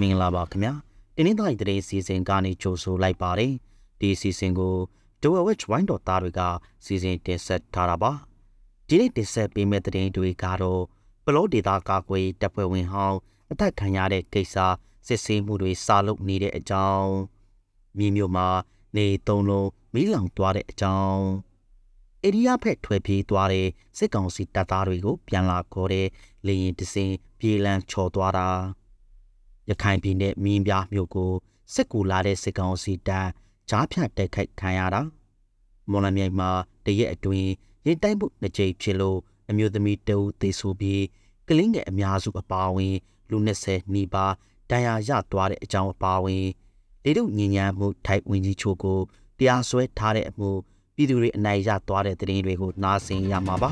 မင်္ဂလာပါခင်ဗျာတင်းင်းတိုင်းတရေစီစဉ်ကနေကြိုဆိုလိုက်ပါတယ်ဒီစီစဉ်ကိုဒိုဝက်ဝိုင်းတော်သားတွေကစီစဉ်တင်ဆက်ထားတာပါဒီနေ့တင်ဆက်ပေးမယ့်သတင်းတွေကတော့ပလောဒေတာကာကွယ်တပ်ဖွဲ့ဝင်ဟောင်းအသက်ခံရတဲ့ကိစ္စစစ်ဆေးမှုတွေစာလုပ်နေတဲ့အကြောင်းမြေမြို့မှာနေသုံးလုံးမီးလောင်သွားတဲ့အကြောင်းအိရိယာဖက်ထွက်ပြေးသွားတဲ့စစ်ကောင်စီတပ်သားတွေကိုပြန်လာခေါ်တဲ့လေရင်တစင်ပြေးလန်းချော်သွားတာ ရခိုင်ပြည်နယ်မင်းပြားမြို့ကိုစစ်ကူလာတဲ့စစ်ကောင်စီတပ်ကြားဖြတ်တိုက်ခိုက်ခံရတာမော်လမြိုင်မှာတရက်အတွင်းရင်တိုက်မှုနှစ်ကြိမ်ဖြစ်လို့အမျိုးသမီးတအုပ်သေဆုံးပြီးကလင်းငယ်အများစုအပါအဝင်လူ20နီးပါးဒဏ်ရာရသွားတဲ့အကြောင်းအပါအဝင်လေတို့ညဉ့်ညမ်းမှုထိုက်ဝင်ကြီးချို့ကိုတရားစွဲထားတဲ့အမှုပြည်သူတွေအနိုင်ရသွားတဲ့သတင်းတွေကိုနားဆင်ရမှာပါ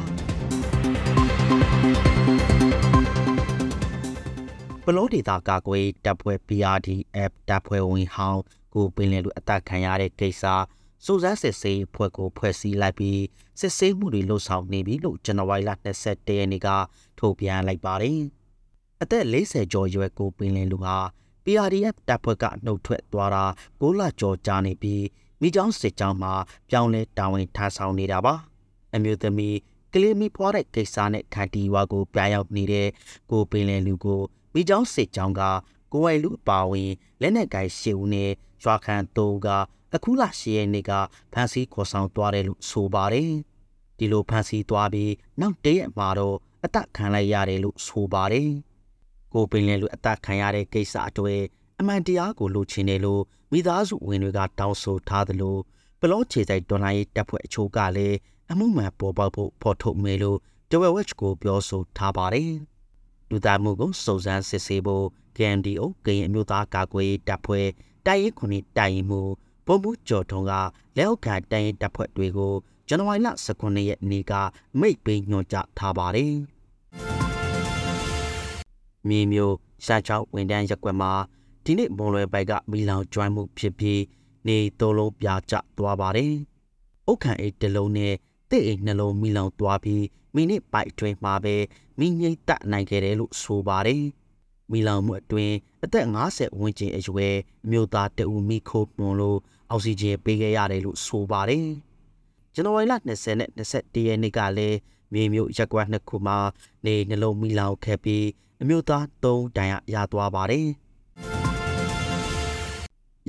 ပလောဒေတာကာကွယ်တပ်ဖွဲ့ PRDF တပ်ဖွဲ့ဝင်ဟောင်းကိုပင်လယ်လူအသက်ခံရတဲ့ကိစ္စစုစမ်းစစ်ဆေးဖွဲ့ကိုဖွဲ့စည်းလိုက်ပြီးစစ်ဆေးမှုတွေလှုပ်ဆောင်နေပြီလို့ဇန်နဝါရီလ22ရက်နေ့ကထုတ်ပြန်လိုက်ပါတယ်။အသက်40ကျော်ရွယ်ကိုပင်လယ်လူဟာ PRDF တပ်ဖွဲ့ကနှုတ်ထွက်သွားတာ6လကျော်ကြာနေပြီးမိချောင်းစစ်ကြောင်းမှာပြောင်းလဲတာဝန်ထမ်းဆောင်နေတာပါ။အမျိုးသမီးကလေးမီဖွားတဲ့ကိစ္စနဲ့ခန္တီဝါကိုပြရောက်နေတဲ့ကိုပင်လယ်လူကို မိချောင်းစစ်ကြောင်းကကိုဝိုင်လူအပါဝင်လက်နက်ကိုင်ရှေဦးနဲ့ရွာခံတိုးကအခုလရှရက်နေ့ကဖန်စီခေါ်ဆောင်သွားတယ်လို့ဆိုပါတယ်။ဒီလိုဖန်စီသွားပြီးနောက်တရက်မှာတော့အသက်ခံလိုက်ရတယ်လို့ဆိုပါတယ်။ကိုပင်လယ်လူအသက်ခံရတဲ့ကိစ္စအတွေ့အမှန်တရားကိုလိုချင်တယ်လို့မိသားစုဝင်တွေကတောင်းဆိုထားသလိုပလောခြေဆိုင်ဒေါ်လာရေးတပ်ဖွဲ့အချို့ကလည်းအမှုမှန်ပေါ်ပေါက်ဖို့ဖော်ထုတ်မယ်လို့တဝက်ဝက်ကိုပြောဆိုထားပါတယ်။ လူသားမှုကိုစုံစမ်းစစ်ဆေးဖို့ KNDO ကရင်အမျိုးသားကာကွယ်ရေးတပ်ဖွဲ့တိုင်ရင်ခုနှစ်တိုင်ရင်မှုပုံမှုကျော်ထုံကလက်အောက်ခံတိုင်ရင်တပ်ဖွဲ့တွေကိုဇန်နဝါရီလ19ရက်နေ့ကမိတ်ပေးညွှန်ကြားထားပါတယ်။မြေမျိုးရှာချောက်ဝန်တန်းရက်ွက်မှာဒီနေ့မွန်လွယ်ပိုက်ကမီလောင်ကျွမ်းမှုဖြစ်ပြီးနေသုံးလုံးပြာကျသွားပါတယ်။အုတ်ခံအိတ်တစ်လုံးနဲ့တဲ့အိတ်နှလုံးမီလောင်သွားပြီး မိနစ်ပိုက်အတွင်းမှာပဲမိငိမ့်တနိုင်ခဲ့တယ်လို့ဆိုပါတယ်။မီလောင်မှုအတွင်းအသက်50ဝန်းကျင်အရွယ်အမျိုးသားတဦးမိခိုးပွန်လို့အောက်ဆီဂျင်ပေးခဲ့ရတယ်လို့ဆိုပါတယ်။ဇန်နဝါရီလ20နဲ့21ရက်နေ့ကလည်းမြေမြို့ရက်ကွက်နှစ်ခုမှာနေနှလုံးမီလောင်ခဲ့ပြီးအမျိုးသား3ဒဏ်ရာရသွားပါတယ်။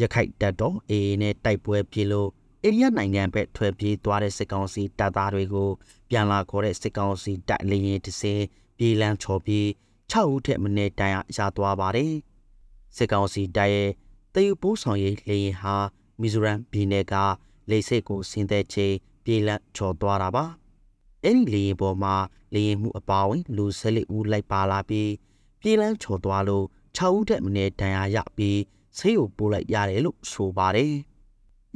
ရခိုက်တပ်တော် AA နဲ့တိုက်ပွဲပြေလို့ အိန္ဒိယနိုင်ငံဘက်ထွက်ပြေးသွားတဲ့စစ်ကောင်စီတပ်သားတွေကိုပြန်လာခေါ်တဲ့စစ်ကောင်စီတပ်လေရင်တစ်စင်းပြေးလန်းချော်ပြီး6ဦးထက်မနည်းတိုင်ရသွားပါတယ်စစ်ကောင်စီတပ်ရဲ့တယူပိုးဆောင်ရေးလေရင်ဟာမီဇိုရမ်ပြည်နယ်ကလေဆိပ်ကိုဆင်းသက်ချိန်ပြေးလန်းချော်သွားတာပါအဲ့ဒီလေရင်ပေါ်မှာလေရင်မှုအပါဝင်လူ၁၄ဦးလိုက်ပါလာပြီးပြေးလန်းချော်သွားလို့6ဦးထက်မနည်းဒဏ်ရာရပြီးဆေးကိုပို့လိုက်ရတယ်လို့ဆိုပါတယ်။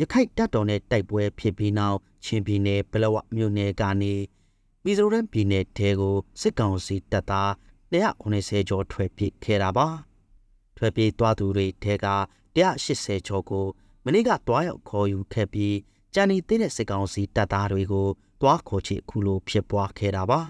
ရခိုင်တပ်တော်နဲ့တိုက်ပွဲဖြစ်ပြီးနောက်ချင်းပြည်နယ်ဘလဝမြို့နယ်ကနေမီဇိုရမ်ပြည်နယ်တဲကိုစစ်ကောင်စီတပ်သား190ကျော်ထွက်ပြေးခဲ့တာပါ။ထွက်ပြေးသွားသူတွေတဲက180ကျော်ကိုမနေ့ကတွားရောက်ခေါ်ယူခဲ့ပြီးကြံနေတဲ့စစ်ကောင်စီတပ်သားတွေကိုတွားခေါ်ချခုလိုဖြစ်ပွားခဲ့တာပါ။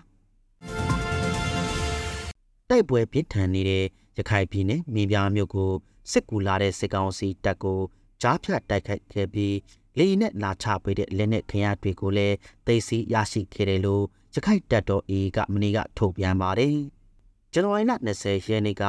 တိုက်ပွဲပြစ်ထန်နေတဲ့ရခိုင်ပြည်နယ်မင်းပြားမြို့ကိုစစ်ကူလာတဲ့စစ်ကောင်စီတပ်ကို ကြားဖြတ်တိုက်ခိုက်ခဲ့ပြီးလေယာဉ်နဲ့လာချပေးတဲ့လက်နက်ခရတွေကိုလည်းသိသိရရှိခဲ့တယ်လို့ရခိုင်တပ်တော် AA ကမနေ့ကထုတ်ပြန်ပါတယ်။ဇန်နဝါရီလ20ရက်နေ့က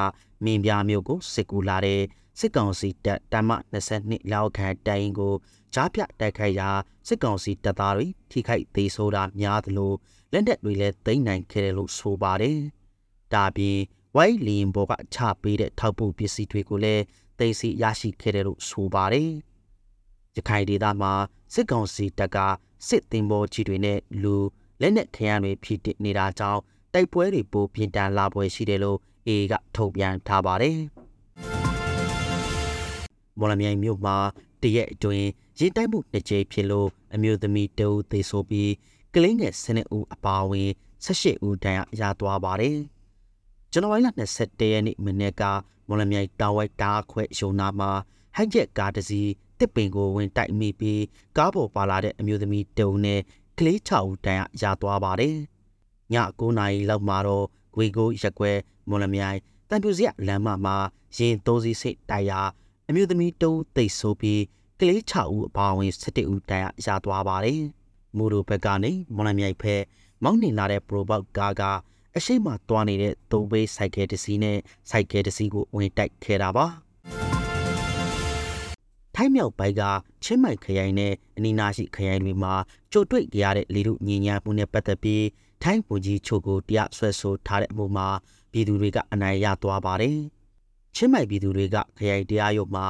မင်းပြားမြို့ကိုစစ်ကူလာတဲ့စစ်ကောင်စီတပ်တမ22လောက်ခန့်တိုင်ကိုကြားဖြတ်တိုက်ခိုက်ရာစစ်ကောင်စီတပ်သားတွေထိခိုက်သေးဆိုတာများသလိုလက်နက်တွေလည်းသိမ်းနိုင်ခဲ့တယ်လို့ဆိုပါတယ်။ဒါပြင်ဝိုင်းလီင်ဘောကချပေးတဲ့ထောက်ပို့ပစ္စည်းတွေကိုလည်း သိသိရရှိခဲ့တယ်လို့ဆိုပါတယ်။ရခိုင်ဒေသမှာစစ်ကောင်စီတပ်ကစစ်သင်္ဘောကြီးတွေနဲ့လူလက်နက်ခရမ်းတွေဖြစ်နေတာကြောင့်တိုက်ပွဲတွေပိုပြင်းထန်လာပွဲရှိတယ်လို့အေကထုတ်ပြန်ထားပါတယ်။မော်လမြိုင်မြို့မှာတရက်အတွင်းရင်တိုက်မှုနှစ်ကြိမ်ဖြစ်လို့အမျိုးသမီးတအုပ်သေဆုံးပြီးကလေးငယ်၁၂ဦးအပါအဝင်၁၈ဦးဒဏ်ရာရသွားပါတယ်။ ဇန်နဝါရီလ21ရက်နေ့မနေ့ကမော်လမြိုင်တာဝိုက်တားခွဲရုံနာမှာဟိုက်ချက်ကားတစ်စီးတစ်ပင်ကိုဝင်တိုက်မိပြီးကားပေါ်ပါလာတဲ့အမျိုးသမီးတုံနဲ့ကလေး6ဦးတန်းရသွားပါတယ်။ည9နာရီလောက်မှာတော့ဂွေကိုရက်ွယ်မော်လမြိုင်တန်ပြူစရလမ်းမမှာရင်သုံးစီးစိတ်တိုက်ရာအမျိုးသမီးတုံးတိတ်ဆိုးပြီးကလေး6ဦးအပါအဝင်17ဦးတိုင်ရသွားပါတယ်။မူရိုဘက်ကနေမော်လမြိုက်ဖက်မောင်းနေလာတဲ့ပရိုဘောက်ကားက အရှိမသွားနေတဲ့သုံးဘေးစိုက်ကယ်တစ်စီးနဲ့စိုက်ကယ်တစ်စီးကိုဝင်တိုက်ခဲ့တာပါ။ထိုင်းမြောက်ပိုင်းကချင်းမိုက်ခရိုင်နဲ့အနီးနားရှိခရိုင်တွေမှာကြိုတွေ့ကြရတဲ့လေထုညဉ့်ညာမှုနဲ့ပတ်သက်ပြီးထိုင်းဝန်ကြီးချုပ်ကိုတရားစွဲဆိုထားတဲ့အမှုမှာပြည်သူတွေကအနိုင်ရသွားပါတယ်။ချင်းမိုက်ပြည်သူတွေကခရိုင်တရားရုံးမှာ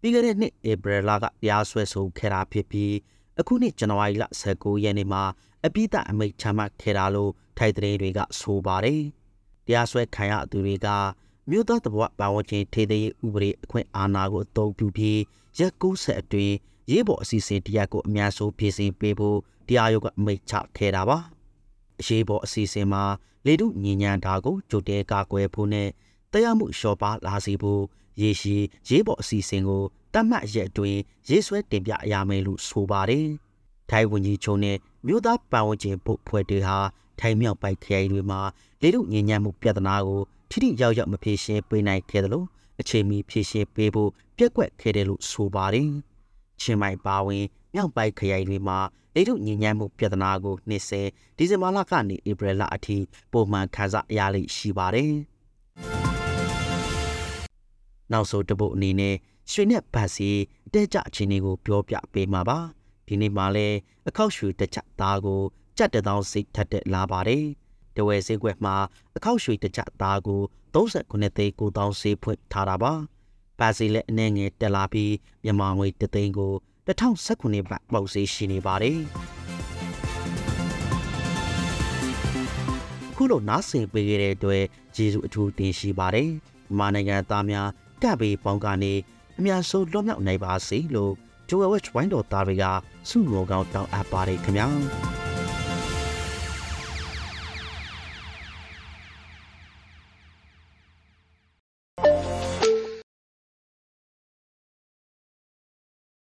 ပြီးခဲ့တဲ့နှစ်ဧပြီလကတရားစွဲဆိုခဲ့တာဖြစ်ပြီးအခုနှစ်ဇန်နဝါရီလ19ရက်နေ့မှာ အပိသအမိတ်ချမှတ်ခဲ့တာလို့ထိုက်တဲ့တွေကဆိုပါတယ်။တရားစွဲခံရသူတွေကမြို့သားတဘဝပါဝင်ခြင်းထေသေးဥပဒေအခွင့်အာဏာကိုအသုံးပြုပြီးရက်90အတွင်းရေးပေါ်အစီအစဉ်တရားကိုအများဆုံးဖြည့်ဆင်းပေးဖို့တရားရုံးကအမိတ်ချခဲ့တာပါ။အရေးပေါ်အစီအစဉ်မှာလေတုညဉ့်ညံတာကိုကြိုတဲကာကွယ်ဖို့နဲ့တရားမှုလျှော့ပါလာစေဖို့ရေရှိရေးပေါ်အစီအစဉ်ကိုတတ်မှတ်ရက်အတွင်းရေးဆွဲတင်ပြရမယ်လို့ဆိုပါတယ်။ထိုင်ဝန်ကြီးချုပ်နဲ့ မြို့သားပတ်ဝန်းကျင်ပုတ်ဖွဲ့တွေဟာထိုင်မြောက်ပိုက်ခရိုင်တွေမှာလေတုညဉ့်ညံမှုပြဿနာကိုထိထိရောက်ရောက်မဖြေရှင်းပေးနိုင်ခဲ့တယ်လို့အချိန်မီဖြေရှင်းပေးဖို့ပြက်ကွက်ခဲ့တယ်လို့ဆိုပါတယ်။ချင်းမိုင်ပါဝင်မြောက်ပိုက်ခရိုင်တွေမှာလေထုညဉ့်ညမ်းမှုပြဿနာကိုနှစ်ဆယ်ဒီဇင်ဘာလကနေဧပြီလအထိပုံမှန်ခန်းစားရလိမ့်ရှိပါတယ်။နောက်ဆုံးတပုတ်အနေနဲ့ရွှေနဲ့ဗတ်စီအတက်ကြအခြေအနေကိုပြောပြပေးမှာပါ။ ဒီနေ့မှလည်းအခောက်ရွှေတစ်ချက်သားကိုကြက်တသောင်းစိတ်ထက်တဲ့လာပါတယ်။တဝယ်ဈေးကွက်မှာအခောက်ရွှေတစ်ချက်သားကို39သိန်း9000ဈေးဖွင့်ထားတာပါ။ပါစီလက်အနေငယ်တက်လာပြီးမြန်မာငွေတသိန်းကို2019ဘတ်ပေါက်ဈေးရှိနေပါတယ်။ခုလိုနားဆင်ပေးခဲ့တဲ့အတွက်ကျေးဇူးအထူးတင်ရှိပါတယ်။မြန်မာနိုင်ငံသားများကပ်ပေးပေါင်းကနေအများဆုံးလွတ်မြောက်နိုင်ပါစေလို့ ဂျိုဝဲဝက်ဝိုင်းတော်သားတွေကဆုမောကောင်းတောင်းအပ်ပါတယ်ခင်ဗျာ။